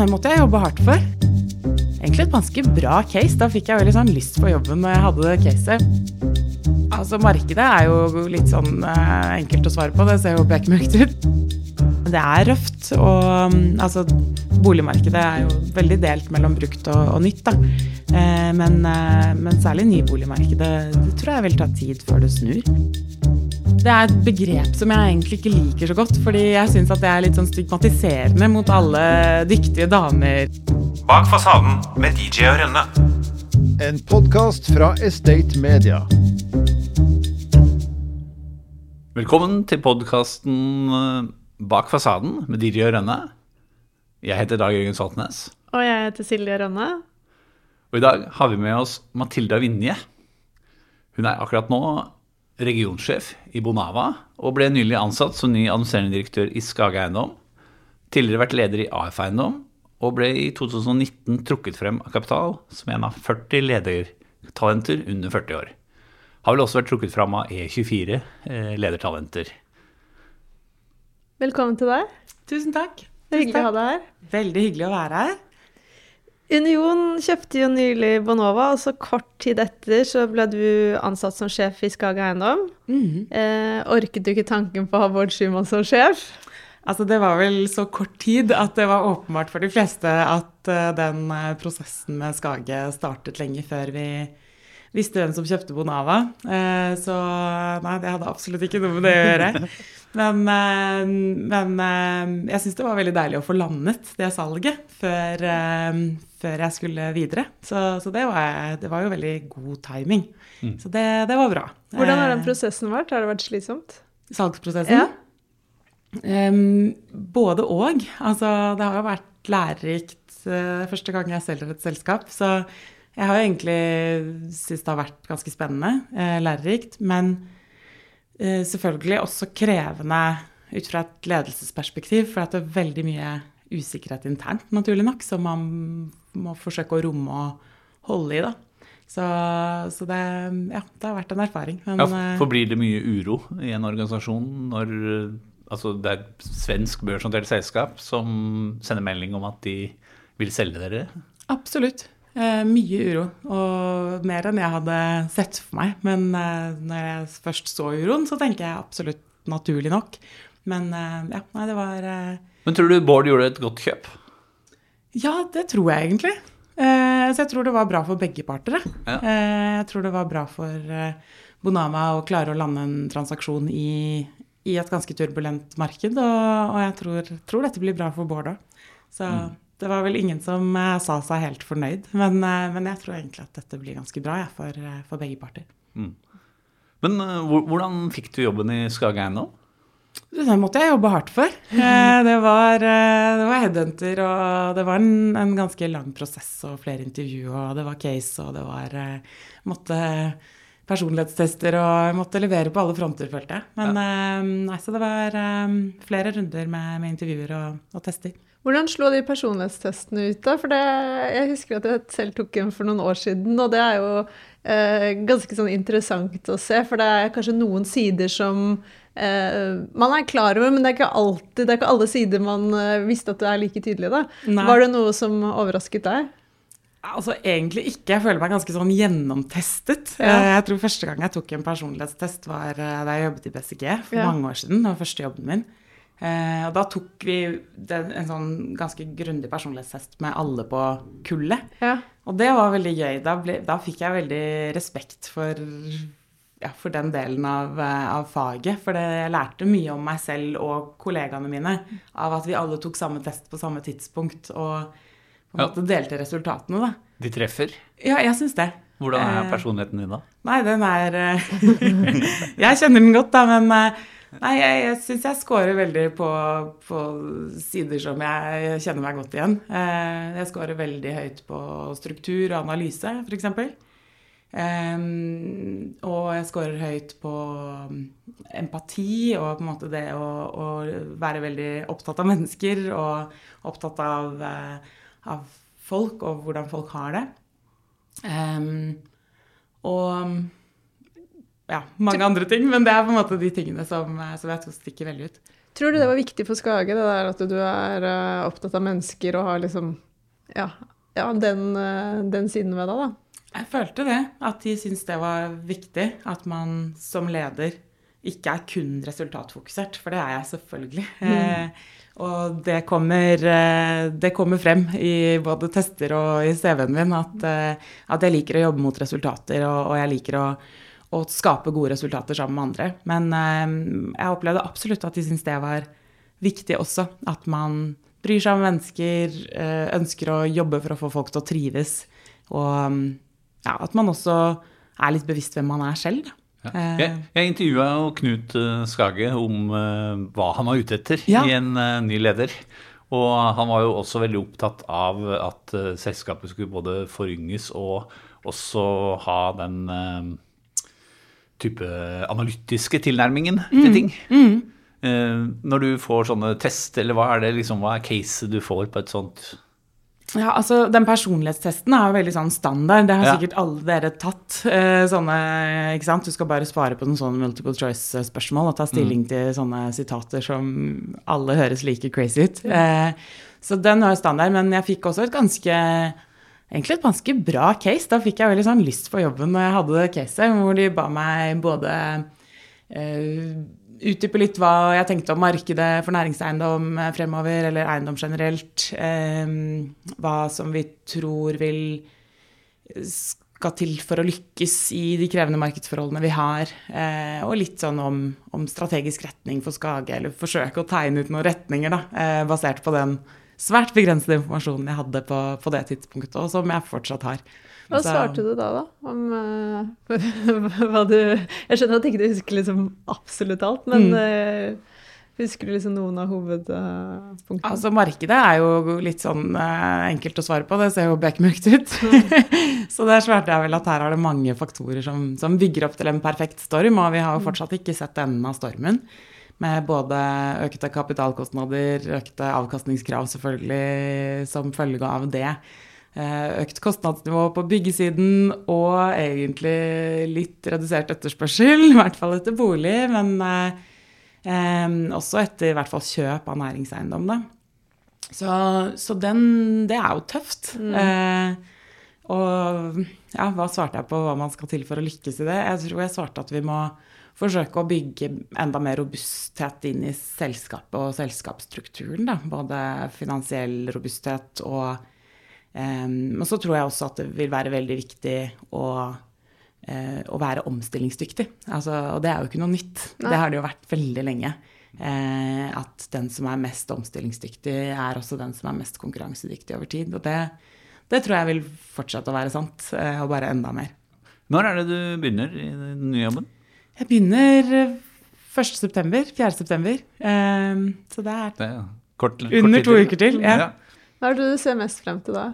den måtte jeg jobbe hardt for. Egentlig et ganske bra case. Da fikk jeg veldig sånn lyst på jobben når jeg hadde caset. Altså, markedet er jo litt sånn eh, enkelt å svare på. Det ser jo bekmørkt ut. Det er røft. Og mm, altså, boligmarkedet er jo veldig delt mellom brukt og, og nytt, da. Eh, men, eh, men særlig nyboligmarkedet det tror jeg vil ta tid før det snur. Det er et begrep som jeg egentlig ikke liker så godt, fordi jeg syns at det er litt sånn stigmatiserende mot alle dyktige damer. Bak fasaden med DJ og Rønne. En podkast fra Estate Media. Velkommen til podkasten Bak fasaden med DJ og Rønne. Jeg heter Dag Jørgen Saltnes. Og jeg heter Silje Rønne. Og i dag har vi med oss Matilda Vinje. Hun er akkurat nå regionsjef i Bonava og ble nylig ansatt som ny administrerende direktør i Skage Eiendom. Tidligere vært leder i AF Eiendom og ble i 2019 trukket frem av Kapital som en av 40 ledertalenter under 40 år. Har vel også vært trukket frem av E24 eh, ledertalenter. Velkommen til deg. Tusen takk. Det er hyggelig å ha deg her. Veldig hyggelig å være her. Union kjøpte jo nylig Bonova, og så kort tid etter så ble du ansatt som sjef i Skage Eiendom. Mm. Eh, orket du ikke tanken på å ha Bård Schumann som sjef? Altså, det var vel så kort tid at det var åpenbart for de fleste at uh, den eh, prosessen med Skage startet lenge før vi visste hvem som kjøpte Bonava. Uh, så nei, det hadde absolutt ikke noe med det å gjøre. Men, eh, men eh, jeg syns det var veldig deilig å få landet det salget før, eh, før jeg skulle videre. Så, så det, var, det, var, jo veldig god timing. Mm. Så det, det, var bra. Hvordan har den Eh, prosessen vært? Har det vært slitsomt? Salgsprosessen? Ja. Um, både og. Altså, det har jo vært lærerikt uh, første gang jeg selger et selskap. Så jeg har jo egentlig syntes det har vært ganske spennende, uh, lærerikt. Men selvfølgelig også krevende ut fra et ledelsesperspektiv. For det er veldig mye usikkerhet internt, naturlig nok, som man må forsøke å romme og holde i. da. Så, så det, ja, det har vært en erfaring. Men, Ja, eh, for blir det mye uro i en organisasjon når eh, altså det er svensk børsnotert selskap som sender melding om at de vil selge dere? Absolutt. Eh, mye uro, og mer enn jeg hadde sett for meg. Men eh, når jeg først så uroen, så tenker jeg absolutt naturlig nok. Men eh, ja, nei, det var eh, Men tror du Bård gjorde et godt kjøp? Ja, det tror jeg egentlig. Eh, så jeg tror det var bra for begge parter. Ja. Eh, jeg tror det var bra for Bonava å klare å lande en transaksjon i, i et ganske turbulent marked. Og, og jeg tror, tror dette blir bra for Bård òg. Så det var vel ingen som eh, sa seg helt fornøyd. Men, eh, men jeg tror egentlig at dette blir ganske bra ja, for, eh, for begge parter. Men eh, hvordan fikk du jobben i Skage Eiendom? Det måtte jeg jobbe hardt for. Det var, det var headhunter, og det var en, en ganske lang prosess og flere intervju, og det var case, og det var måtte personlighetstester, og måtte levere på alle fronter, følte jeg. Men ja. nei, så det var flere runder med, med intervjuer og, og tester. Hvordan slo de personlighetstestene ut, da? For det, jeg husker at jeg selv tok en for noen år siden, og det er jo eh, ganske sånn interessant å se. For det er kanskje noen sider som eh, man er klar over, men det er ikke alltid, det er ikke alle sider man eh, visste at du er like tydelig, da. Nei. Var det noe som overrasket deg? Altså egentlig ikke. Jeg føler meg ganske sånn gjennomtestet. Ja. Eh, Jeg tror første gang jeg tok en personlighetstest var eh, da jeg jobbet i BCG for Ja. mange år siden. Det var første jobben min. Eh, Og da tok vi den, en sånn ganske grundig personlighetstest med alle på kullet. Ja. Og det var veldig gøy. Da, ble, da fikk jeg veldig respekt for, ja, for den delen av, eh, av faget. For det, jeg lærte mye om meg selv og kollegaene mine av at vi alle tok samme test på samme tidspunkt og på en Ja. måte delte resultatene. da. De treffer. Ja, jeg syns det. Hvordan er Eh, personligheten din da? Nei, den er Jeg kjenner den godt, da, men Nei, jeg, jeg syns jeg scorer veldig på, på sider som jeg kjenner meg godt igjen. Eh, Jeg scorer veldig høyt på struktur og analyse, f.eks. Um, og jeg scorer høyt på mm, empati og på en måte det å, å være veldig opptatt av mennesker og opptatt av, eh, av folk og hvordan folk har det. Um, og ja, mange andre ting, men det er på en måte de tingene som, eh, som jeg tror stikker veldig ut. Tror du det var viktig for Skage, det der at du er eh, opptatt av mennesker og har liksom Ja, ja den, eh, den siden ved deg, da? Jeg følte det. At de syntes det var viktig. At man som leder ikke er kun resultatfokusert. For det er jeg selvfølgelig. Eh, og det kommer, det kommer frem i både tester og i CV-en min at, at jeg liker å jobbe mot resultater, og, og jeg liker å, å skape gode resultater sammen med andre. Men eh, jeg opplevde absolutt at de syntes det var viktig også. At man bryr seg om mennesker, eh, ønsker å jobbe for å få folk til å trives. Og mm, ja, at man også er litt bevisst hvem man er selv. da. Ja. Eh, Jeg, jeg intervjua Knut Skage om hva han var ute etter Ja. i en ny leder. Og han var jo også veldig opptatt av at selskapet skulle både forynges og også ha den type analytiske tilnærmingen Mm. til ting. Eh, når du får sånne test, eller hva er det liksom, hva er caset du får på et sånt Ja, altså Den personlighetstesten er jo veldig sånn standard. Det har Ja. sikkert alle dere tatt. eh, sånne, ikke sant? Du skal bare svare på noen sånne multiple choice-spørsmål og ta stilling til sånne sitater som alle høres like crazy ut. Eh, så den var standard. Men jeg fikk også et ganske Egentlig et ganske bra case. Da fikk jeg veldig sånn lyst på jobben når jeg hadde det caset, hvor de ba meg både uh, utdype litt hva jeg tenkte om markedet for næringseiendom eh, fremover, eller eiendom generelt. Eh, hva som vi tror vil skal til for å lykkes i de krevende markedsforholdene vi har. Eh, og litt sånn om, om strategisk retning for Skage, eller forsøke å tegne ut noen retninger, da, eh, basert på den svært begrensede informasjonen jeg hadde på, på det tidspunktet, og som jeg fortsatt har. Hva Så- svarte du da, da? Om uh, hva du Jeg skjønner at ikke du husker liksom absolutt alt, men Mm. uh, husker du liksom noen av hovedpunktene? Altså, markedet er jo litt sånn uh, enkelt å svare på, det ser jo bekmørkt ut. så der svarte jeg vel at her er det mange faktorer som, som bygger opp til en perfekt storm, og vi har jo fortsatt ikke sett enden av stormen. Med både økte kapitalkostnader, økte avkastningskrav selvfølgelig som følge av det. Eh, Økt kostnadsnivå på byggesiden og egentlig litt redusert etterspørsel, i hvert fall etter bolig, men eh, også etter i hvert fall kjøp av næringseiendom. Da. Så, så den, det er jo tøft. Eh, og ja, hva svarte jeg på hva man skal til for å lykkes i det? Jeg tror jeg svarte at vi må forsøke å bygge enda mer robusthet inn i selskapet og selskapsstrukturen. Da. Både finansiell robusthet og um, Og så tror jeg også at det vil være veldig viktig å, eh, å være omstillingsdyktig. Altså, og det er jo ikke noe nytt. Nei. Det har det jo vært veldig lenge. Eh, at den som er mest omstillingsdyktig, er også den som er mest konkurransedyktig over tid. Og det, det tror jeg vil fortsette å være sant, eh, og bare enda mer. Når er det du begynner i den nye jobben? Jeg begynner eh, 1. september, 4. september. Eh, så det er Det er kort, kort Under to uker til, ja. Hva er det du ser mest frem til da?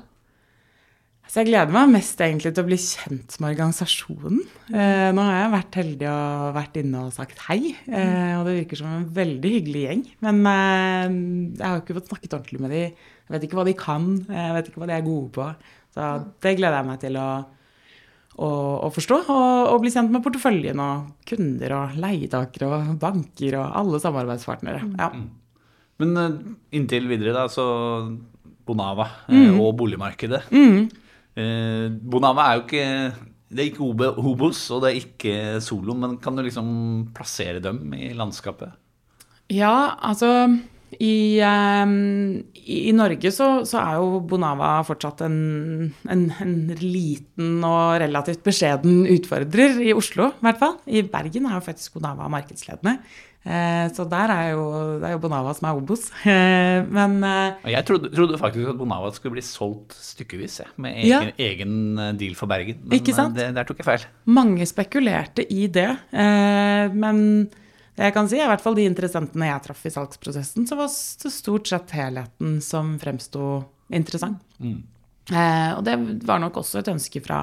Så jeg gleder meg mest egentlig til å bli kjent med organisasjonen. Eh, nå har jeg vært heldig og vært inne og sagt hei, eh, og det virker som en veldig hyggelig gjeng. Men eh, jeg har jo ikke fått snakket ordentlig med de. Jeg vet ikke hva de kan, jeg vet ikke hva de er gode på. Så det gleder jeg meg til å, å, å forstå, og, og bli kjent med porteføljen og kunder og leietakere og banker og alle samarbeidspartnere. Ja. Men eh, inntil videre, da, så Bonava eh, Mm. og boligmarkedet. Eh, Bonava er jo ikke Det er ikke Hobos, og det er ikke Solon, men kan du liksom plassere dem i landskapet? Ja, altså i, um, i, Norge så, så er jo Bonava fortsatt en, en, en liten og relativt beskjeden utfordrer i Oslo, i hvert fall. I Bergen er jo faktisk Bonava markedsledende. Eh, så der er jo, det er jo Bonava som er Obos. Eh, men eh, Jeg trodde, trodde faktisk at Bonava skulle bli solgt stykkevis, jeg, med Ja. egen, egen eh, deal for Bergen. Men Ikke sant? eh, Det, der tok jeg feil. mange spekulerte i det. Eh, men jeg kan si, i hvert fall de interessentene jeg traff i salgsprosessen, så var det stort sett helheten som fremsto interessant. Eh, og det var nok også et ønske fra,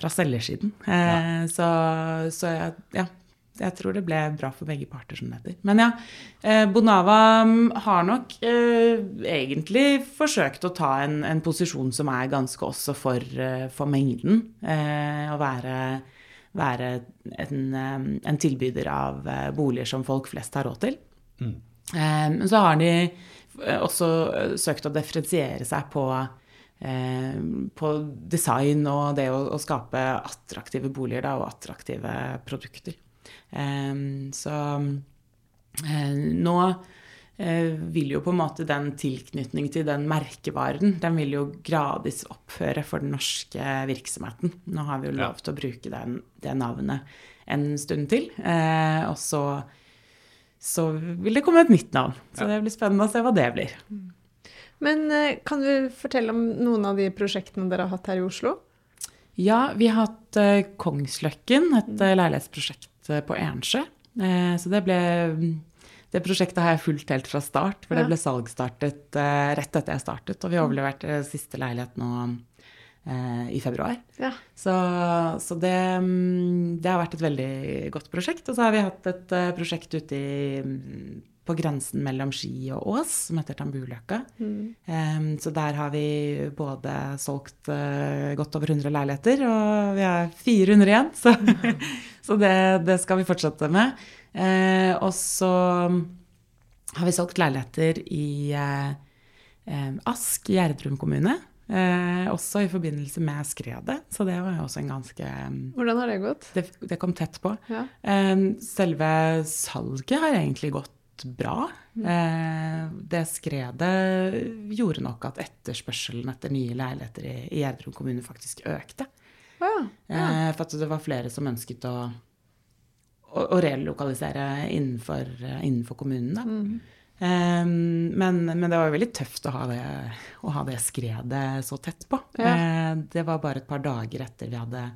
fra selgersiden. Eh, Så, så jeg, ja, jeg tror det ble bra for begge parter, som det heter. Men ja, eh, Bonava mm, har nok eh, egentlig forsøkt å ta en, en posisjon som er ganske også for, eh, for mengden. Eh, å være, være en, en tilbyder av eh, boliger som folk flest har råd til. Eh, Men så har de eh, også eh, søkt å differensiere seg på, på design og det å, å skape attraktive boliger da, og attraktive produkter. Så nå vil jo på en måte den tilknytning til den merkevaren, den vil jo gradvis opphøre for den norske virksomheten. Nå har vi jo lov til å bruke den, det navnet en stund til. Eh, og så, så vil det komme et nytt navn. Så det blir spennende å se hva det blir. Men eh, kan du fortelle om noen av de prosjektene dere har hatt her i Oslo? Ja, vi har hatt eh, Kongsløkken, et eh, leilighetsprosjekt eh, på Ensjø. Eh, så det ble Det prosjektet har jeg fulgt helt fra start, for det ble salgsstartet eh, rett etter jeg startet. Og vi overleverte siste leilighet nå eh, i februar. Ja. Så, så det, mm, det har vært et veldig godt prosjekt. Og så har vi hatt et eh, prosjekt ute i, mm, på grensen mellom Ski og Ås, som heter Tambuløkka. Um, så der har vi både solgt uh, godt over 100 leiligheter, og vi har 400 igjen. Så, så det, det skal vi fortsette med. Eh, og så har vi solgt leiligheter i eh, Ask Gjerdrum kommune. Eh, også i forbindelse med skredet, så det var jo også en ganske Hvordan har det gått? det, det kom tett på. Ja. Eh, Selve salget har egentlig gått bra. Eh, Det skredet gjorde nok at etterspørselen etter nye leiligheter i i Gjerdrum kommune faktisk økte. Ja. ja. Eh, For at det var flere som ønsket å, å, å relokalisere innenfor, eh, innenfor kommunen. Da. Eh, Men, men det var veldig tøft å ha det, å ha det skredet så tett på. Ja. Uh, Det var bare et par dager etter vi hadde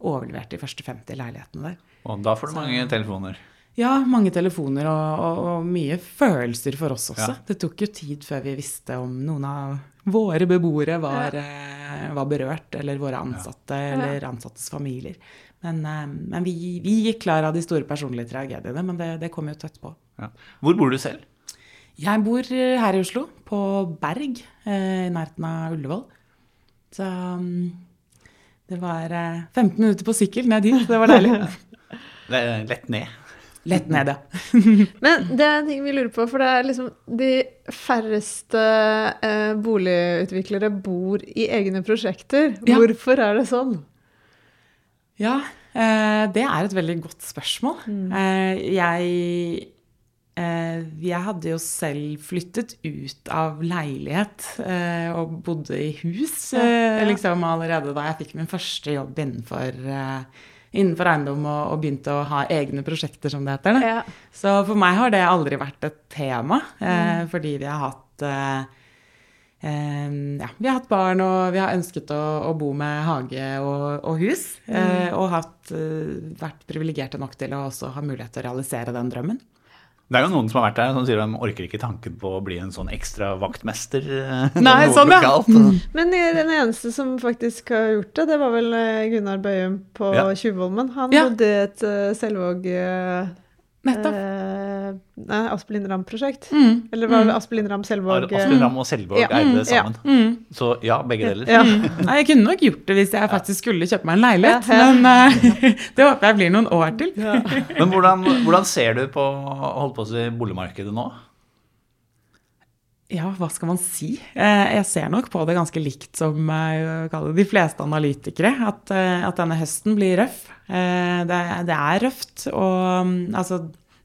overlevert de første 50 leilighetene der. Og da får du mange telefoner. Ja, mange telefoner og, og, og mye følelser for oss også. Ja. Det tok jo tid før vi visste om noen av våre beboere var, eh, var berørt, eller våre ansatte, eller ansattes familier. Men, eh, men vi, vi gikk klar av de store personlige tragediene, men det, det kom jo tett på. Ja. Hvor bor du selv? Jeg bor eh, her i Oslo, på Berg, eh, i nærheten av Ullevål. Så mm, det var eh, 15 minutter på sykkel ned dit, det var deilig. Lett ned. Lett ned, ja. Men det er en ting vi lurer på, for det er liksom de færreste boligutviklere bor i egne prosjekter. Ja. Hvorfor er det sånn? Ja, eh, det er et veldig godt spørsmål. Mm. jeg, eh, jeg hadde jo selv flyttet ut av leilighet eh, og bodde i hus Ja, eh, ja. liksom allerede da jeg fikk min første jobb innenfor, eh, innenfor eiendom og, og begynte å ha egne prosjekter, som det heter. Ja. Så for meg har det aldri vært et tema, mm. fordi vi har hatt eh, eh, ja, vi har hatt barn, og vi har ønsket å, å bo med hage og, og hus. Mm. og hatt, eh, vært privilegerte nok til å også ha mulighet til å realisere den drømmen. Det er jo noen som har vært der som sier de orker ikke tanken på å bli en sånn ekstra vaktmester. eh, Nei, sånn, ja. Men eh, den eneste som faktisk har gjort det, det var vel eh, Gunnar Bøyum på Ja. Tjuvholmen. Han Ja. bodde i et Selvåg eh, Nettopp. eh, Nei, Aspelin Ramm-prosjekt. Mm. Eller var det Aspelin Ramm Selvåg? Aspelin Ramm og Selvåg Ja, eide mm, det sammen. Mm. Så ja, begge deler. Ja. Nei, jeg kunne nok gjort det hvis jeg faktisk skulle kjøpe meg en leilighet, Ja, ja. men uh, det håper jeg blir noen år til. Men hvordan, hvordan ser du på holdt på å si, boligmarkedet nå? Ja, hva skal man si? Eh, Jeg ser nok på det ganske likt som eh, de fleste analytikere. At, eh, at denne høsten blir røff. Det, det er røft. Og mm, altså,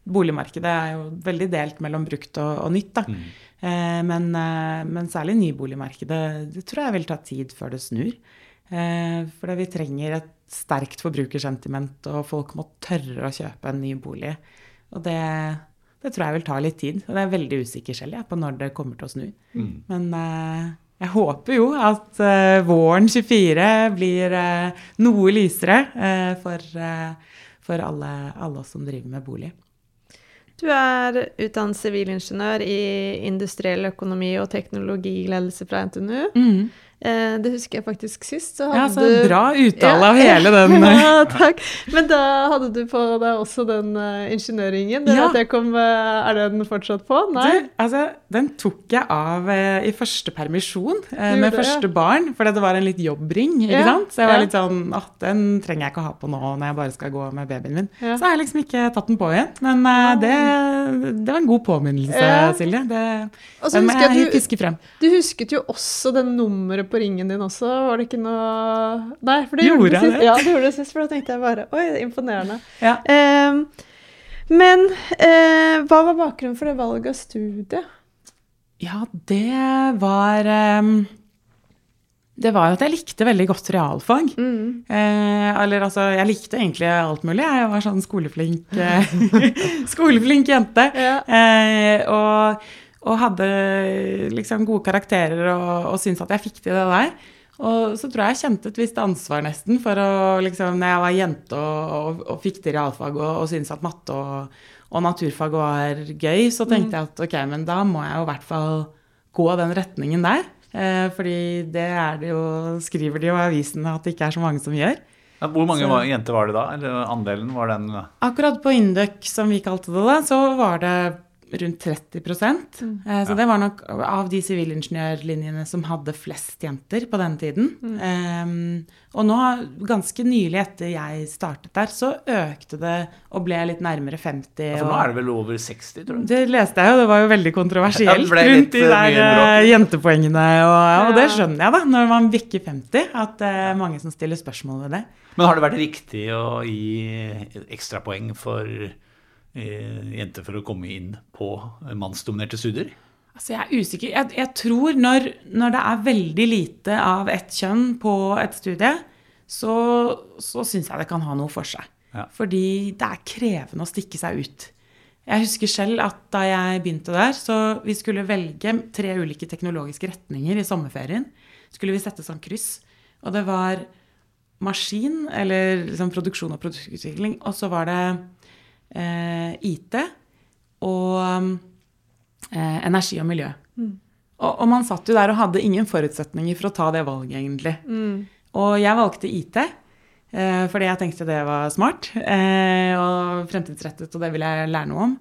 boligmarkedet er jo veldig delt mellom brukt og, og nytt. Da. Mm. Men, men særlig nyboligmarkedet, det tror jeg vil ta tid før det snur. For vi trenger et sterkt forbrukersentiment, og folk må tørre å kjøpe en ny bolig. Og det, det tror jeg vil ta litt tid. Og det er veldig usikker selv jeg, på når det kommer til å snu. Men uh, jeg håper jo at uh, våren 24 blir uh, noe lysere for, for alle, alle oss som driver med bolig. Du er utdannet sivilingeniør i industriell økonomi og teknologiledelse fra NTNU. Mm. Eh, det husker jeg faktisk sist. Så Ja, så du bra uttale av hele den. eh, Ja, takk. Men da hadde du på deg også den uh, ingeniørringen. Det Ja. kom, eh, er den fortsatt på? Nei? Du, altså, den tok jeg av uh, i første permisjon uh, med det, første barn, fordi det var en litt jobbring. ikke sant? Så jeg var ja. litt sånn at den trenger jeg ikke å ha på nå når jeg bare skal gå med babyen min. Ja. Så har jeg liksom ikke tatt den på igjen. Men eh, det, det var en god påminnelse, Ja. Silje. Det, den må jeg du, fiske frem. du husket jo også det nummeret på ringen din også. Var det ikke noe Nei, for det gjorde, Gjorde det sist. det? Ja, det gjorde det sist, for da tenkte jeg bare Oi, det er imponerende. Ja. Eh, men eh, hva var bakgrunnen for det valget av studie? Ja, det var ehm, Det var jo at jeg likte veldig godt realfag. Mm. Eh, eller altså, jeg likte egentlig alt mulig. Jeg var sånn skoleflink, eh, skoleflink jente. Ja. Eh, og, og hadde liksom gode karakterer og, og syntes at jeg fikk til det der. Og så tror jeg jeg kjente et visst ansvar nesten for å liksom, Når jeg var jente og, og, og fikk til realfag og, og syntes at matte og, og naturfag var gøy, så tenkte jeg at ok, men da må jeg jo i hvert fall gå den retningen der. Eh, fordi det er det jo, skriver de jo i avisen at det ikke er så mange som gjør. Ja, Hvor mange Så- var, jenter var det da? Eller andelen var den? Akkurat på Induc, som vi kalte det da, så var det rundt 30 eh, Så det var nok av de sivilingeniørlinjene som hadde flest jenter på den tiden. Eh, og nå, ganske nylig etter jeg startet der, så økte det og ble litt nærmere 50. Ja, For nå og- er det vel over 60, tror jeg. det leste jeg jo, det var jo veldig kontroversielt ja, rundt de eh, der eh, jentepoengene. Og, ja, og det skjønner jeg, da, når man bikker 50, at det er mange som stiller spørsmål ved det. Men har det vært riktig å gi ekstrapoeng for jenter for å komme inn på mannsdominerte studier? Altså, jeg er usikker. Jeg, jeg tror når, når det er veldig lite av ett kjønn på et studie, så, så syns jeg det kan ha noe for seg. Ja. Fordi det er krevende å stikke seg ut. Jeg husker selv at da jeg begynte der, så vi skulle velge tre ulike teknologiske retninger i sommerferien. Skulle vi sette sånn kryss. Og det var maskin, eller liksom produksjon og produktutvikling, og så var det eh, IT og eh, energi og miljø. Og, og man satt jo der og hadde ingen forutsetninger for å ta det valget, egentlig. Og jeg valgte IT, eh, fordi jeg tenkte det var smart eh, og fremtidsrettet, og det ville jeg lære noe om.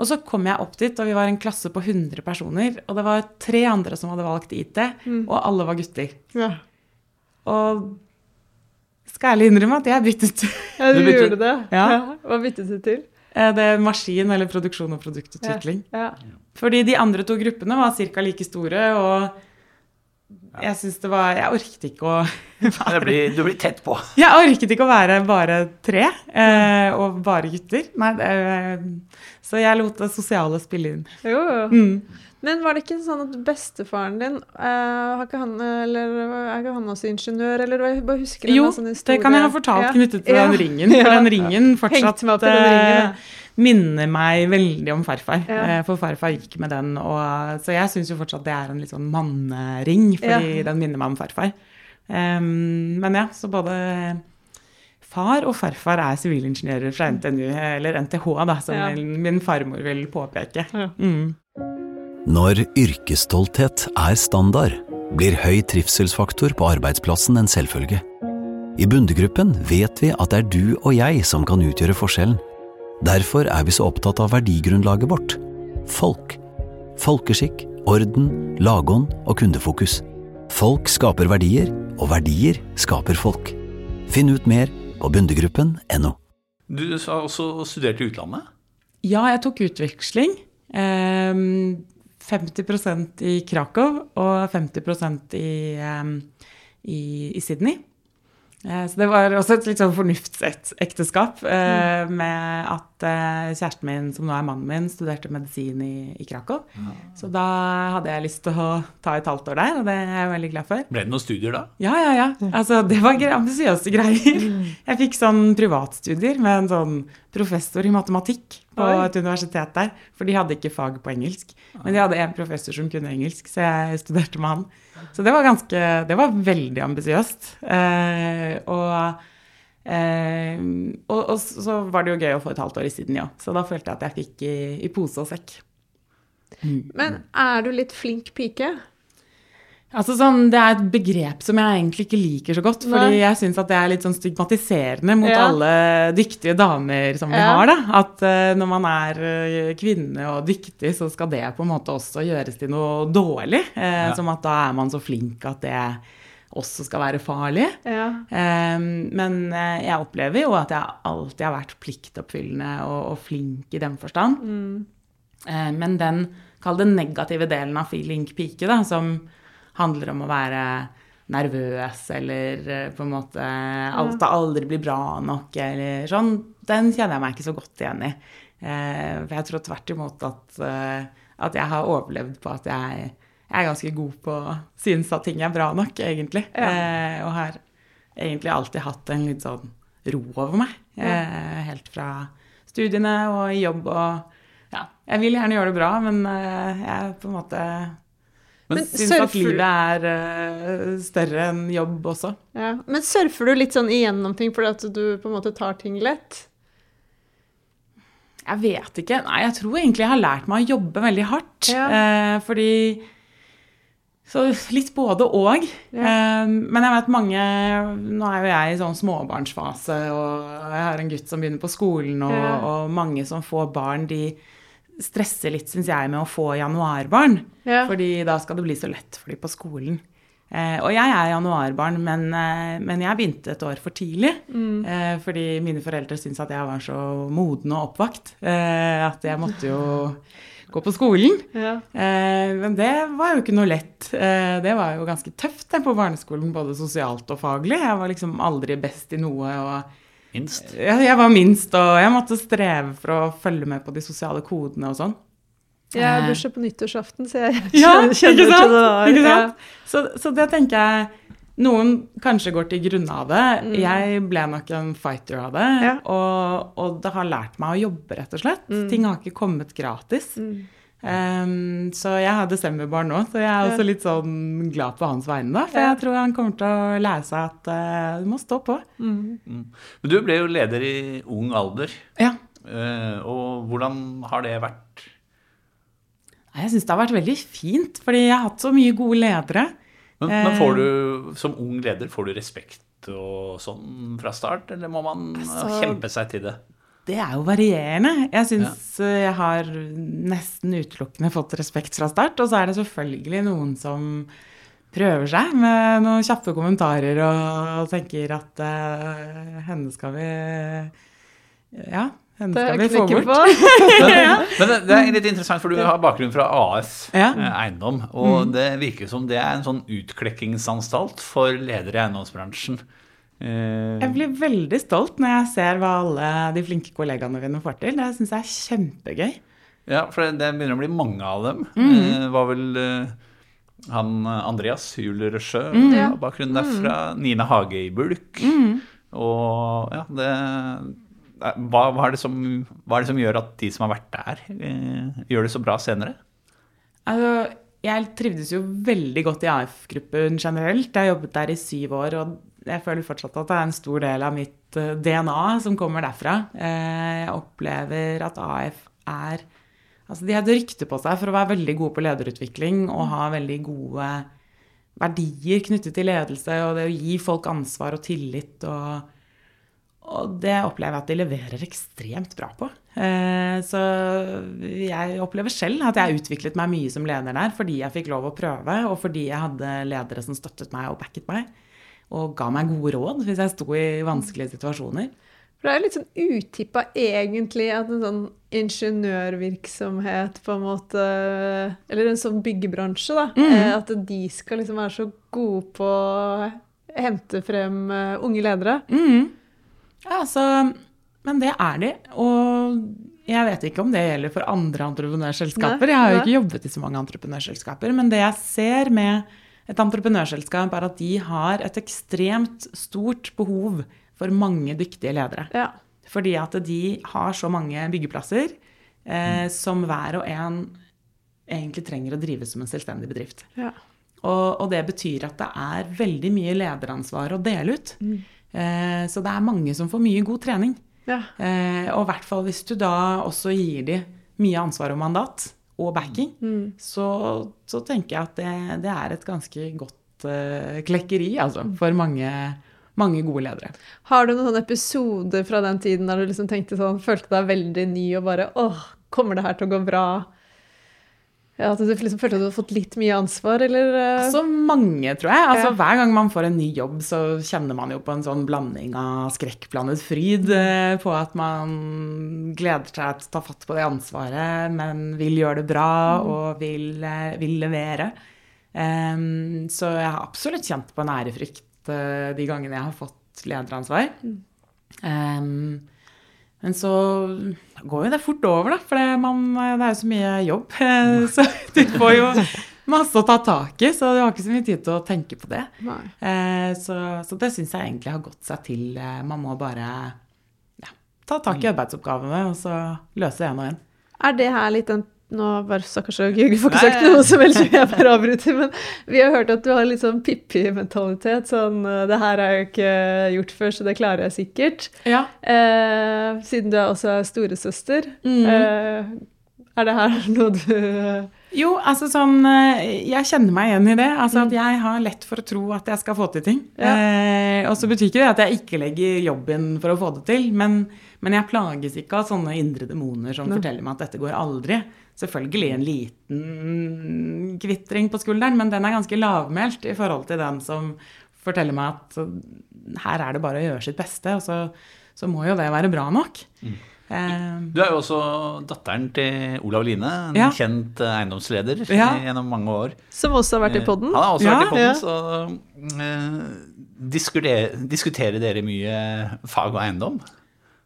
Og så kom jeg opp dit, og vi var en klasse på 100 personer, og det var tre andre som hadde valgt IT, og alle var gutter. Ja, Og skal ærlig innrømme at jeg byttet ja du, Du byttet- gjorde det. Ja. Hva byttet du til? Det er maskin eller produksjon og produktutvikling. Ja. Fordi de andre to gruppene var ca. like store, og jeg syns det var Jeg orket ikke å Det blir, du blir tett på. Jeg orket ikke å være bare tre eh, og bare gutter. Nei, det, så jeg lot det sosiale spille inn. Jo, jo. Mm. Men var det ikke sånn at bestefaren din uh, har ikke han, eller, Er ikke han også ingeniør, eller jeg bare husker en Jo, var sånn det kan jeg ha fortalt Ja. knyttet til Ja. den ringen. For den ringen fortsatt meg den ringen, eh, minner meg veldig om farfar. Eh, For farfar gikk med den, og, så jeg syns jo fortsatt det er en litt sånn mannering, fordi den minner meg om farfar. Um, men ja, så både far og farfar er sivilingeniører fra NTNU, eller NTH, da, som Ja. min, min farmor vil påpeke. Ja. Mm. Når yrkesstolthet er standard, blir høy trivselsfaktor på arbeidsplassen en selvfølge. I Bundegruppen vet vi at det er du og jeg som kan utgjøre forskjellen. Derfor er vi så opptatt av verdigrunnlaget vårt folk. Folkeskikk, orden, lagånd og kundefokus. Folk skaper verdier, og verdier skaper folk. Finn ut mer på bundegruppen.no. Du har også studert i utlandet. Ja, jeg tok utveksling. Em, 50% i Krakow og 50 i, i, i Sydney. Eh, Så det var også et litt sånn fornuftsekteskap mm. med at eh, kjæresten min, som nå er mannen min, studerte medisin i, i Krakow. Så da hadde jeg lyst til å ta et halvt år der, og det er jeg veldig glad for. Ble det noen studier da? Ja, ja, ja. Altså, det var ambisiøse greier. Jeg fikk sånn privatstudier med en sånn professor i matematikk på Oi. et universitet der. For de hadde ikke fag på engelsk. Men de hadde en professor som kunne engelsk, så jeg studerte med han. Så det var ganske Det var veldig ambisiøst. Eh, og, eh, og, og så var det jo gøy å få et halvt år i Sydney òg. Så da følte jeg at jeg fikk i, i pose og sekk. Men er du litt flink pike? Altså sånn, Det er et begrep som jeg egentlig ikke liker så godt. Fordi Nei. jeg syns at det er litt sånn stigmatiserende mot Ja. alle dyktige damer som vi Ja. har. da. At uh, når man er eh, kvinne og dyktig, så skal det på en måte også gjøres til noe dårlig. Uh, Ja. Som at da er man så flink at det også skal være farlig. Ja. Eh, men jeg opplever jo at jeg alltid har vært pliktoppfyllende og, og flink i den forstand. Mm. Eh, men den, kall det negative delen av feeling pike, da, som handler om å være nervøs eller eh, på en måte alt det aldri blir bra nok eller sånn, den kjenner jeg meg ikke så godt igjen i. Eh, for jeg tror tvert imot at, eh, at jeg har overlevd på at jeg, jeg er ganske god på å synes at ting er bra nok, egentlig. Ja. og har egentlig alltid hatt en litt sånn ro over meg. Ja. helt fra studiene og i jobb og ja, jeg vil gjerne gjøre det bra, men jeg på en måte Men syns at livet er uh, større enn jobb også. Ja. Men surfer du litt sånn igjennom ting fordi at du på en måte tar ting lett? Jeg vet ikke. Nei, jeg tror egentlig jeg har lært meg å jobbe veldig hardt. Ja. Eh, fordi Så litt både og. Eh, men jeg vet mange Nå er jo jeg i sånn småbarnsfase, og jeg har en gutt som begynner på skolen, og, Ja. og mange som får barn, de stresser litt, syns jeg, med å få januarbarn. Ja. Fordi da skal det bli så lett for dem på skolen. Eh, og jeg er januarbarn, men, eh, men jeg begynte et år for tidlig. Eh, fordi mine foreldre syntes at jeg var så moden og oppvakt eh, at jeg måtte jo gå på skolen. Ja. Eh, men det var jo ikke noe lett. Eh, det var jo ganske tøft på barneskolen, både sosialt og faglig. Jeg var liksom aldri best i noe. og Minst. jeg, jeg var minst, og jeg måtte streve for å følge med på de sosiale kodene og sånn. Jeg har Eh. bursdag på nyttårsaften, så jeg Ja, kjenner ikke til sant? det der. Ja. Så, så det tenker jeg Noen kanskje går til grunne av det. Mm. Jeg ble nok en fighter av det. Ja. Og, og det har lært meg å jobbe, rett og slett. Mm. Ting har ikke kommet gratis. Um, så jeg har desemberbarn nå, så jeg er også litt sånn glad på hans vegne. da, For Ja. jeg tror han kommer til å lære seg at uh, du må stå på. Men du ble jo leder i ung alder. Ja. Uh, Og hvordan har det vært? Jeg syns det har vært veldig fint, fordi jeg har hatt så mye gode ledere. Men, men får du, som ung leder, får du respekt og sånn fra start, eller må man Altså- kjempe seg til det? Det er jo varierende. Jeg syns ja. jeg har nesten utelukkende fått respekt fra start. Og så er det selvfølgelig noen som prøver seg med noen kjappe kommentarer og tenker at uh, henne skal vi Ja, henne Det skal vi få bort. på. Men, men det, det er litt interessant, for du har bakgrunn fra AF Ja. Mm. eh, Eiendom. Og det virker som det er en sånn utklekkingsanstalt for ledere i eiendomsbransjen. Eh, Jeg blir veldig stolt når jeg ser hva alle de flinke kollegaene mine får til. Det syns jeg er kjempegøy. Ja, for det, det begynner å bli mange av dem. Mm. Det var vel eh, han eh, Andreas Røsjø, Mm. ja. bakgrunnen derfra. Nina Hage i Bulk. Og ja, det eh, hva, hva, er det som, hva er det som gjør at de som har vært der, eh, gjør det så bra senere? Altså, jeg trivdes jo veldig godt i AF-gruppen generelt. Jeg har jobbet der i syv år, og jeg føler fortsatt at det er en stor del av mitt eh, DNA som kommer derfra. Eh, Jeg opplever at AF er Altså, de har rykte på seg for å være veldig gode på lederutvikling og ha veldig gode verdier knyttet til ledelse og det å gi folk ansvar og tillit og og det opplever jeg at de leverer ekstremt bra på. Eh, Så jeg opplever selv at jeg utviklet meg mye som leder der fordi jeg fikk lov å prøve, og fordi jeg hadde ledere som støttet meg og backet meg. Og ga meg gode råd hvis jeg sto i vanskelige situasjoner. For det er litt sånn utippa egentlig at en sånn ingeniørvirksomhet på en måte Eller en sånn byggebransje, da. Mm. At de skal liksom være så gode på å hente frem eh, unge ledere. Ja, altså men det er de. Og jeg vet ikke om det gjelder for andre entreprenørselskaper. Nei, Jeg har jo ikke jobbet i så mange entreprenørselskaper. Men det jeg ser med et entreprenørselskap, er at de har et ekstremt stort behov for mange dyktige ledere. Ja. Fordi at de har så mange byggeplasser eh, som hver og en egentlig trenger å drive som en selvstendig bedrift. ja. Og, og det betyr at det er veldig mye lederansvar å dele ut. Eh, så det er mange som får mye god trening. ja. Eh, og i hvert fall hvis du da også gir de mye ansvar og mandat, og backing, så, så tenker jeg at det, det er et ganske godt uh, klekkeri, altså, for mange, mange gode ledere. Har du noen episoder fra den tiden der du liksom tenkte sånn, følte deg veldig ny og bare åh, kommer det her til å gå bra? Ja, At du liksom følte at du hadde fått litt mye ansvar, eller? eh? Så mange, tror jeg. Altså. Hver gang man får en ny jobb, så kjenner man jo på en sånn blanding av skrekkblandet fryd eh, på at man gleder seg til å ta fatt på det ansvaret, men vil gjøre det bra og vil, eh, vil levere. Um, så jeg har absolutt kjent på en ærefrykt de gangene jeg har fått lederansvar. Em, men så går jo det fort over, da, for det, man, det er jo så mye jobb. Så du får jo masse å ta tak i, så du har ikke så mye tid til å tenke på det. Eh, Så, så det syns jeg egentlig har gått seg til. Eh, Man må bare ja, ta tak i arbeidsoppgavene og så løse en og en. Er det her litt den Nå bare stakkars Gud, får ikke sagt noe som helst, jeg bare avbryter, men vi har hørt at du har litt sånn Pippi-mentalitet. Sånn eh, Det her har jeg ikke gjort før, så det klarer jeg sikkert. Ja. Eh, siden du er også er storesøster. Mm. Eh, er det her noe du Jo, altså sånn eh, Jeg kjenner meg igjen i det. Altså at jeg har lett for å tro at jeg skal få til ting. Ja. Eh, og så betyr ikke det at jeg ikke legger jobben for å få det til, men, men jeg plages ikke av sånne indre demoner som ne. forteller meg at dette går aldri. Selvfølgelig en liten kvitring på skulderen, men den er ganske lavmælt i forhold til den som forteller meg at eh, her er det bare å gjøre sitt beste, og så, så må jo det være bra nok. Mm. Du er jo også datteren til Olav Line, en Ja. kjent eh, eiendomsleder Ja. gjennom mange år. Som også har vært i podden? Han har også vært i Ja. podden, så uh, diskutere, diskuterer dere mye fag og eiendom?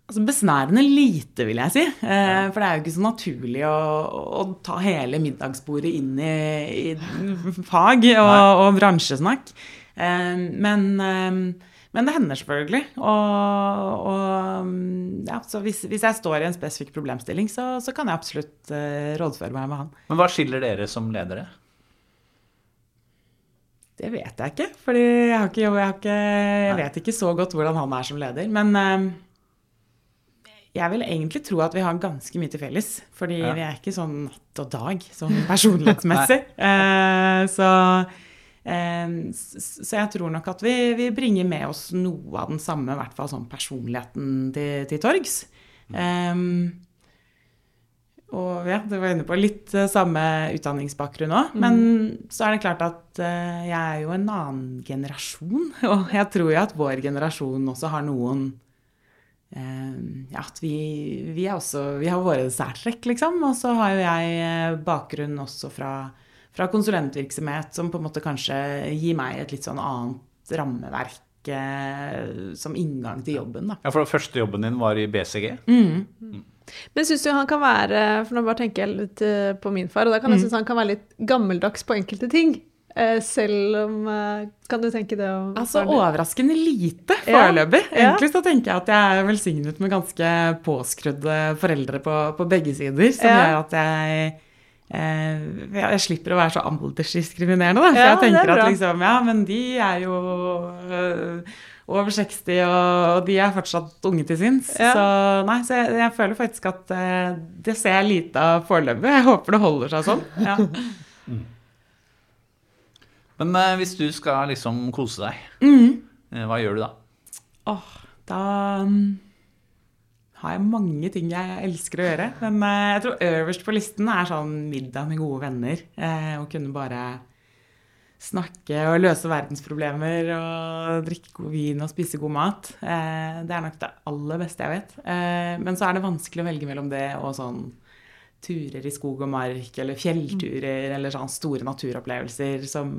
Altså Besnærende lite, vil jeg si. Eh, for det er jo ikke så naturlig å, å ta hele middagsbordet inn i, i fag og, og bransjesnakk. Eh, men, eh, men det hender selvfølgelig. Og, og mm, ja, så hvis, hvis jeg står i en spesifikk problemstilling, så, så kan jeg absolutt eh, rådføre meg med han. Men hva skiller dere som ledere? Det vet jeg ikke, For jeg, jeg, jeg vet ikke så godt hvordan han er som leder. Men eh, jeg vil egentlig tro at vi har ganske mye til felles. Fordi Ja. vi er ikke sånn natt og dag, sånn personlighetsmessig. eh, så, eh, så jeg tror nok at vi, vi bringer med oss noe av den samme, i hvert fall sånn personligheten til, til torgs. Eh, og ja, du var inne på litt eh, samme utdanningsbakgrunn òg. Men så er det klart at eh, jeg er jo en annen generasjon. Og jeg tror jo at vår generasjon også har noen Ja, at vi, vi er også Vi har våre særtrekk, liksom. Og så har jo jeg eh, bakgrunn også fra, fra konsulentvirksomhet som på en måte kanskje gir meg et litt sånn annet rammeverk eh, som inngang til jobben, da. Ja, for Første jobben din var i BCG. Men syns du han kan være For nå bare tenker jeg litt eh, på min far, og da kan Mm. jeg synes han kan være litt gammeldags på enkelte ting. Eh, selv om eh, Kan du tenke det om Altså overraskende lite foreløpig. ja. Egentlig så tenker jeg at jeg er velsignet med ganske påskrudde foreldre på, på begge sider, som Ja. gjør at jeg eh, jeg, jeg slipper å være så aldersdiskriminerende, da. For Ja, jeg er tenker at liksom, ja, men de er jo øh, over 60, og de er fortsatt unge til sinns. Ja. Så nei, så jeg, jeg føler faktisk at det ser jeg lite av foreløpig. Jeg håper det holder seg sånn. Ja. Men eh, hvis du skal liksom kose deg, Mm. eh, hva gjør du da? Åh, da mm, har jeg mange ting jeg elsker å gjøre. Men eh, jeg tror øverst på listen er sånn middag med gode venner. Eh, og kunne bare snakke og løse verdensproblemer og drikke god vin og spise god mat. Eh, det er nok det aller beste jeg vet. Eh, men så er det vanskelig å velge mellom det og sånn turer i skog og mark, eller fjellturer, eller sånn store naturopplevelser som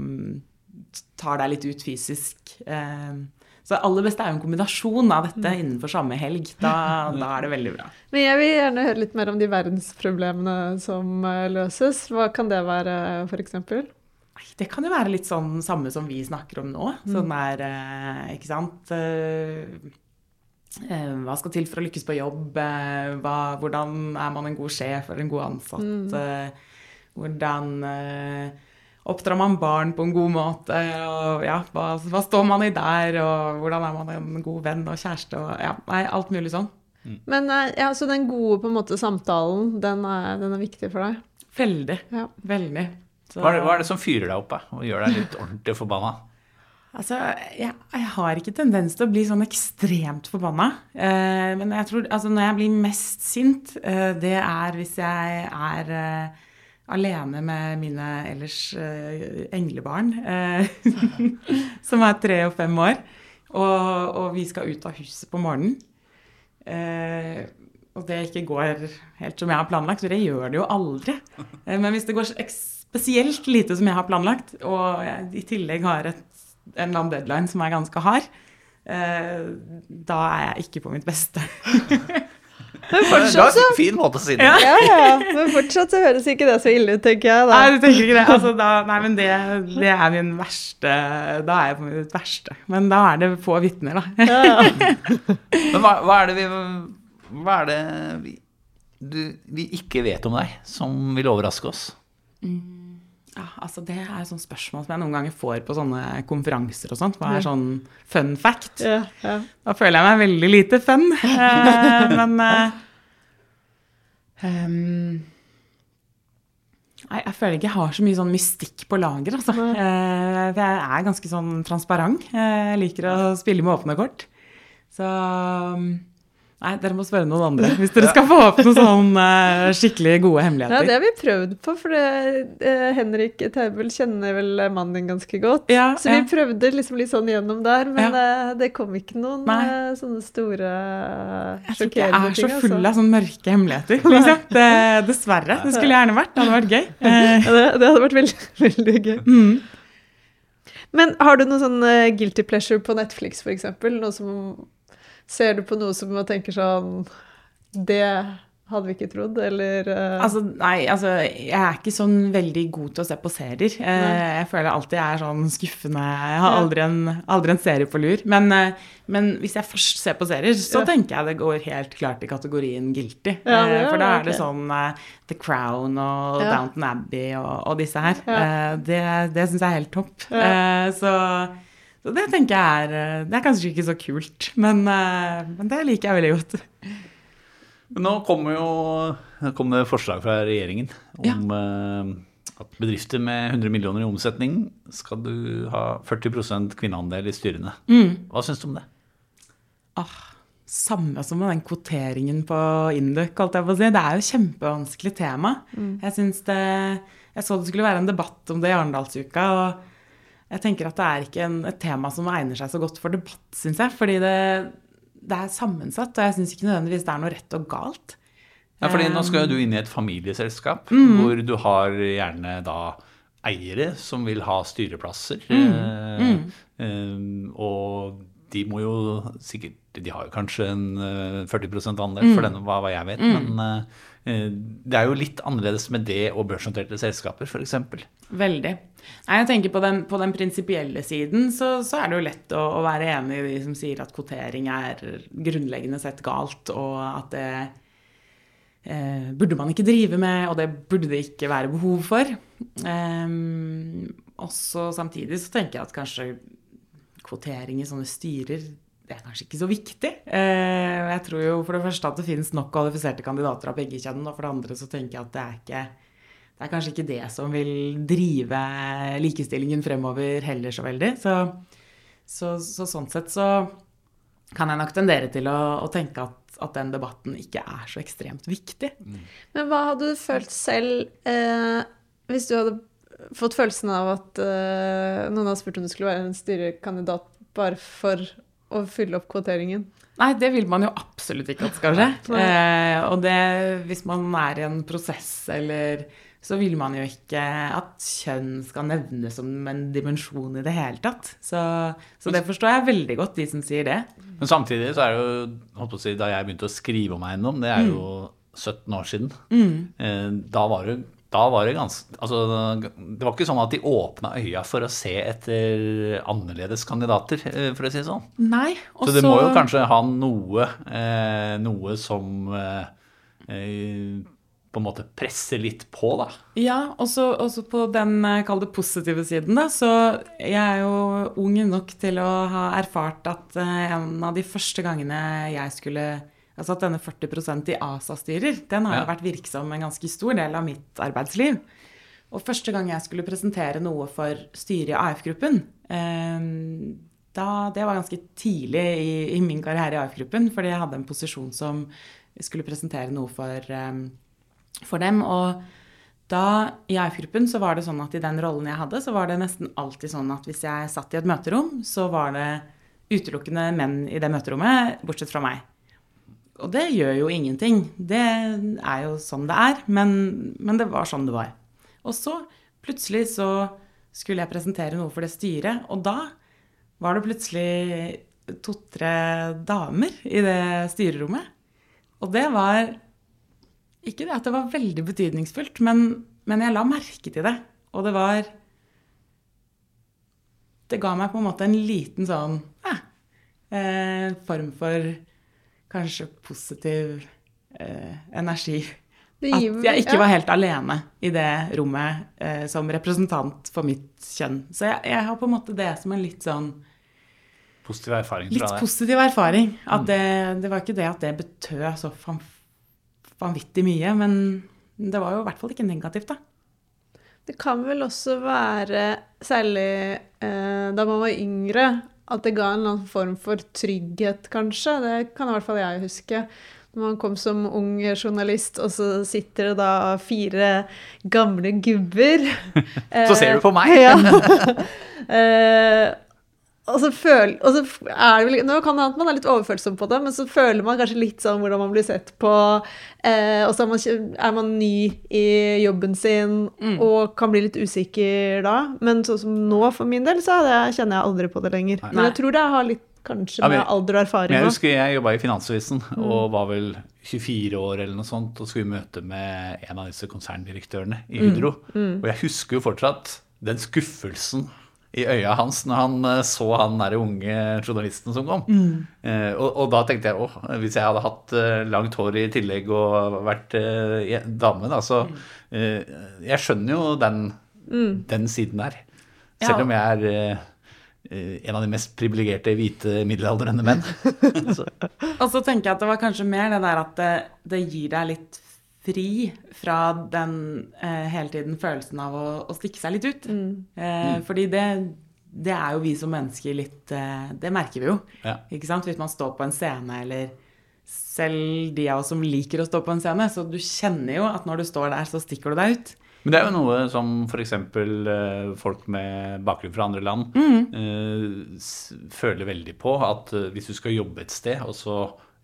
tar deg litt ut fysisk. Eh, så det aller beste er jo en kombinasjon av dette innenfor samme helg. Da, da er det veldig bra. Men jeg vil gjerne høre litt mer om de verdensproblemene som eh, løses. Hva kan det være, f.eks.? Det kan jo være litt sånn samme som vi snakker om nå. Sånn der, eh, ikke sant Hva skal til for å lykkes på jobb? Eh, hva, hvordan er man en god sjef eller en god ansatt? Eh, hvordan eh, oppdrar man barn på en god måte? Og ja, hva, hva står man i der? Og hvordan er man en god venn og kjæreste? Og ja, nei, alt mulig sånn. Men eh, ja, så den gode på en måte samtalen, den er, den er viktig for deg? Veldig. Ja. Veldig. Så- Hva er, det, hva er det som fyrer deg opp da, og gjør deg litt ordentlig forbanna? Altså, jeg, jeg har ikke tendens til å bli sånn ekstremt forbanna. Eh, men jeg tror, altså når jeg blir mest sint, eh, det er hvis jeg er eh, alene med mine ellers eh, englebarn, eh, som er tre og fem år, og, og vi skal ut av huset på morgenen. Eh, og det ikke går helt som jeg har planlagt, for det gjør det jo aldri. Men hvis det går spesielt lite som jeg har planlagt, og jeg i tillegg har et, en eller annen deadline som er ganske hard, eh, da er jeg ikke på mitt beste. Men Det fortsatt er så en fin måte å si det. ja, ja, men fortsatt så høres ikke det så ille ut, tenker jeg. da. Nei, du tenker ikke det. Altså, da, nei, men det, det er min verste Da er jeg på mitt verste. Men da er det få vitner, da. Ja, ja. Men hva, hva er det vi Hva er det vi, du, vi ikke vet om deg, som vil overraske oss? Ja, altså Det er et sånt spørsmål som jeg noen ganger får på sånne konferanser og sånt. Hva er sånn fun fact? Ja, ja. Da føler jeg meg veldig lite fun. Eh, men eh, ehm, Nei, jeg føler ikke jeg har så mye sånn mystikk på lager, altså. Eh, for jeg er ganske sånn transparent. Jeg liker å spille med åpne kort. Så Nei, dere må spørre noen andre hvis dere skal få opp noen sånn eh, skikkelig gode hemmeligheter. Ja, det har vi prøvd på, for det, eh, Henrik Taubel kjenner vel mannen din ganske godt. Ja, så vi ja. prøvde liksom litt sånn gjennom der, men ja. det kom ikke noen Nei. eh, sånne store Jeg tror ikke jeg er så ting. full altså. av sånne mørke hemmeligheter. Liksom. Det, dessverre. Det skulle gjerne vært. Det hadde vært gøy. Eh, det, det hadde vært veldig, veldig gøy. mm. Men har du noe sånn eh, guilty pleasure på Netflix, eksempel? Noe som Ser du på noe som man tenker sånn Det hadde vi ikke trodd, eller uh... Altså, nei, altså, jeg er ikke sånn veldig god til å se på serier. Uh, jeg føler alltid jeg er sånn skuffende. Jeg har aldri en, aldri en serie på lur. Men, uh, men hvis jeg først ser på serier, så Ja. tenker jeg det går helt klart i kategorien guilty. Ja, det for da er det okay. sånn The Crown og Ja. Downton Abbey og, og disse her. Det det syns jeg er helt topp. Så, så det tenker jeg er eh, Det er kanskje ikke så kult, men, eh, men det liker jeg veldig godt. Men Nå kommer jo kom det forslag fra regjeringen om ja. at bedrifter med 100 millioner i omsetning skal du ha 40% kvinneandel i styrene. Hva syns du om det? Ah, samme som med den kvoteringen på Induc, holdt jeg på å si. Det er jo et kjempevanskelig tema. Jeg synes det Jeg så det skulle være en debatt om det i Arendalsuka, og jeg tenker at det er ikke en, et tema som egner seg så godt for debatt, syns jeg. Fordi det, det er sammensatt, og jeg syns ikke nødvendigvis det er noe rett og galt. Ja, fordi Nå skal jo du inn i et familieselskap hvor du har gjerne da eiere som vil ha styreplasser. Mm. eh, og de må jo sikkert De har jo kanskje en eh, 40 andel, for den, hva, jeg vet. Men eh, det er jo litt annerledes med det og børsnoterte selskaper, f.eks. Veldig. Nei, jeg tenker På den, på den prinsipielle siden så, så er det jo lett å, å være enig i de som sier at kvotering er grunnleggende sett galt, og at det eh, burde man ikke drive med, og det burde det ikke være behov for. Eh, også samtidig så tenker jeg at kanskje kvotering i sånne styrer det er kanskje ikke så viktig. Eh, jeg tror jo for det første at det finnes nok kvalifiserte kandidater av begge kjønn, og for det andre så tenker jeg at det er ikke det er kanskje ikke det som vil drive likestillingen fremover heller så veldig. Så, så, så sånn sett så kan jeg nok tendere til å, å tenke at, at den debatten ikke er så ekstremt viktig. Men hva hadde du følt selv eh, hvis du hadde fått følelsen av at eh, noen hadde spurt om du skulle være en styrekandidat bare for å fylle opp kvoteringen? Nei, det vil man jo absolutt ikke at skal skje. Eh, og det, hvis man er i en prosess eller så vil man jo ikke at kjønn skal nevnes som en dimensjon i det hele tatt. Så, så det forstår jeg veldig godt, de som sier det. Men samtidig så er det jo holdt på å si, Da jeg begynte å skrive om eiendom, det er jo 17 år siden, eh, da var det da var det ganske altså, Det var ikke sånn at de åpna øya for å se etter annerledes kandidater, eh, for å si det sånn. Nei, også... Så det må jo kanskje ha noe, eh, noe som eh, på en måte presser litt på, da. Ja, også, også på den eh, kall det positive siden, da. Så jeg er jo ung nok til å ha erfart at eh, en av de første gangene jeg skulle Altså at denne 40% i ASA-styrer, den har jo Ja. vært virksom en ganske stor del av mitt arbeidsliv. Og første gang jeg skulle presentere noe for styret i AF-gruppen, eh, da, det var ganske tidlig i, i min karriere i AF-gruppen, fordi jeg hadde en posisjon som skulle presentere noe for, eh, for dem. Og da i AF-gruppen så var det sånn at i den rollen jeg hadde, så var det nesten alltid sånn at hvis jeg satt i et møterom, så var det utelukkende menn i det møterommet, bortsett fra meg. Og det gjør jo ingenting. Det er jo sånn det er. Men, men det var sånn det var. Og så plutselig så skulle jeg presentere noe for det styret, og da var det plutselig to-tre damer i det styrerommet. Og det var Ikke det at det var veldig betydningsfullt, men, men jeg la merke til det. Og det var Det ga meg på en måte en liten sånn eh, form for kanskje positiv eh, energi. Det At jeg ikke ja. var helt alene i det rommet eh, som representant for mitt kjønn. Så jeg, jeg har på en måte det som en litt sånn Positiv erfaring litt fra Litt positiv erfaring. At det, det var ikke det at det betød så van, vanvittig mye, men det var jo i hvert fall ikke negativt, da. Det kan vel også være, særlig eh, da man var yngre, at det ga en eller annen form for trygghet, kanskje. Det kan i hvert fall jeg huske. Når man kom som ung journalist, og så sitter det da fire gamle gubber Så ser du på meg! Ja. Og så føl, og så er det vel, Nå kan det hende man er litt overfølsom på det, men så føler man kanskje litt sånn hvordan man blir sett på. Eh, og så er man, er man ny i jobben sin Mm. og kan bli litt usikker da. Men sånn som nå, for min del, så det, kjenner jeg aldri på det lenger. Men jeg tror det har litt kanskje Ja, men- med alder og erfaring jeg husker jeg jobba i Finansavisen Mm. og var vel 24 år eller noe sånt og skulle møte med en av disse konserndirektørene i Mm. Hydro. Og jeg husker jo fortsatt den skuffelsen i øya hans når han eh, så han der unge journalisten som kom. Mm. Eh, og, og da tenkte jeg åh, hvis jeg hadde hatt eh, langt hår i tillegg og vært eh, dame, da, så Mm. eh, Jeg skjønner jo den, den siden der. Ja. Selv om jeg er eh, en av de mest privilegerte hvite middelaldrende menn. Og så tenker jeg at det var kanskje mer det der at det, det gir deg litt fri fra den eh, hele tiden følelsen av å, å stikke seg litt ut. Eh, fordi det, det er jo vi som mennesker litt eh, Det merker vi jo. Ja. Ikke sant? Hvis man står på en scene, eller selv de av oss som liker å stå på en scene, så du kjenner jo at når du står der, så stikker du deg ut. Men det er jo noe som f.eks. Eh, folk med bakgrunn fra andre land Mm. eh, føler veldig på. At eh, hvis du skal jobbe et sted, og så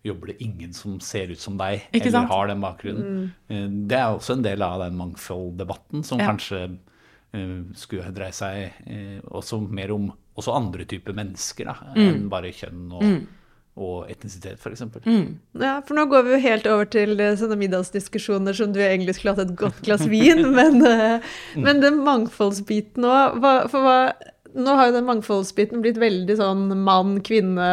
jobber det ingen som ser ut som deg, Ikke eller sant? har den bakgrunnen. Mm. det er også en del av den mangfolddebatten som Ja. kanskje uh, skulle dreie seg uh, også mer om også andre typer mennesker da, Mm. enn bare kjønn og, og etnisitet, f.eks. Mm. Ja, for nå går vi jo helt over til eh, sånne middagsdiskusjoner som du egentlig skulle hatt et godt glass vin, men, eh, men den mangfoldsbiten òg For hva nå har jo den mangfoldsbiten blitt veldig sånn mann, kvinne,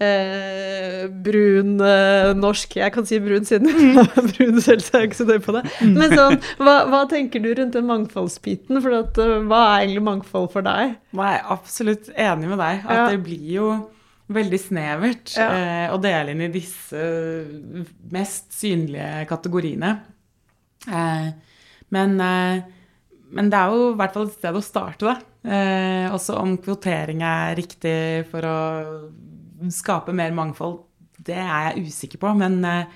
eh, brun, eh, norsk Jeg kan si brun siden brun selv, så jeg er ikke så nøye på det. Men sånn, hva, hva tenker du rundt den mangfoldsbiten? For at, eh, hva er egentlig mangfold for deg? Jeg er absolutt enig med deg. At Ja. det blir jo veldig snevert Ja. eh, å dele inn i disse mest synlige kategoriene. Eh, men, eh, men det er jo i hvert fall et sted å starte, da. Eh, også om kvotering er riktig for å skape mer mangfold, det er jeg usikker på. Men, eh,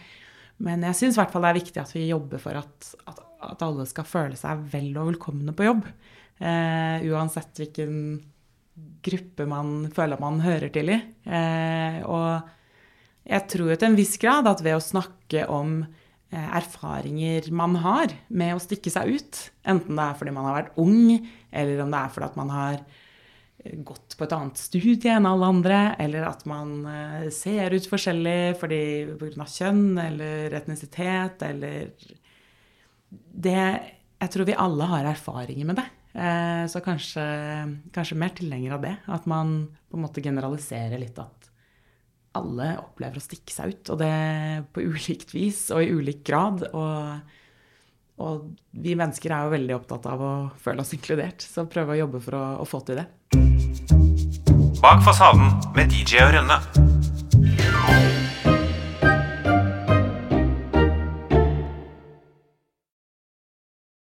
men jeg syns i hvert fall det er viktig at vi jobber for at, at, at alle skal føle seg vel og velkomne på jobb. Eh, uansett hvilken gruppe man føler man hører til i. Eh, og jeg tror jo til en viss grad at ved å snakke om erfaringer man har med å stikke seg ut, enten det er fordi man har vært ung, eller om det er fordi at man har eh, gått på et annet studie enn alle andre, eller at man eh, ser ut forskjellig fordi pga. kjønn eller etnisitet eller det, Jeg tror vi alle har erfaringer med det. Eh, Så kanskje, kanskje mer tilhenger av det. At man på en måte generaliserer litt at alle opplever å stikke seg ut. Og det på ulikt vis og i ulik grad. Og, og vi mennesker er jo veldig opptatt av å føle oss inkludert. Så prøve å jobbe for å, å få til det. Bak fasaden med DJ og Rønne.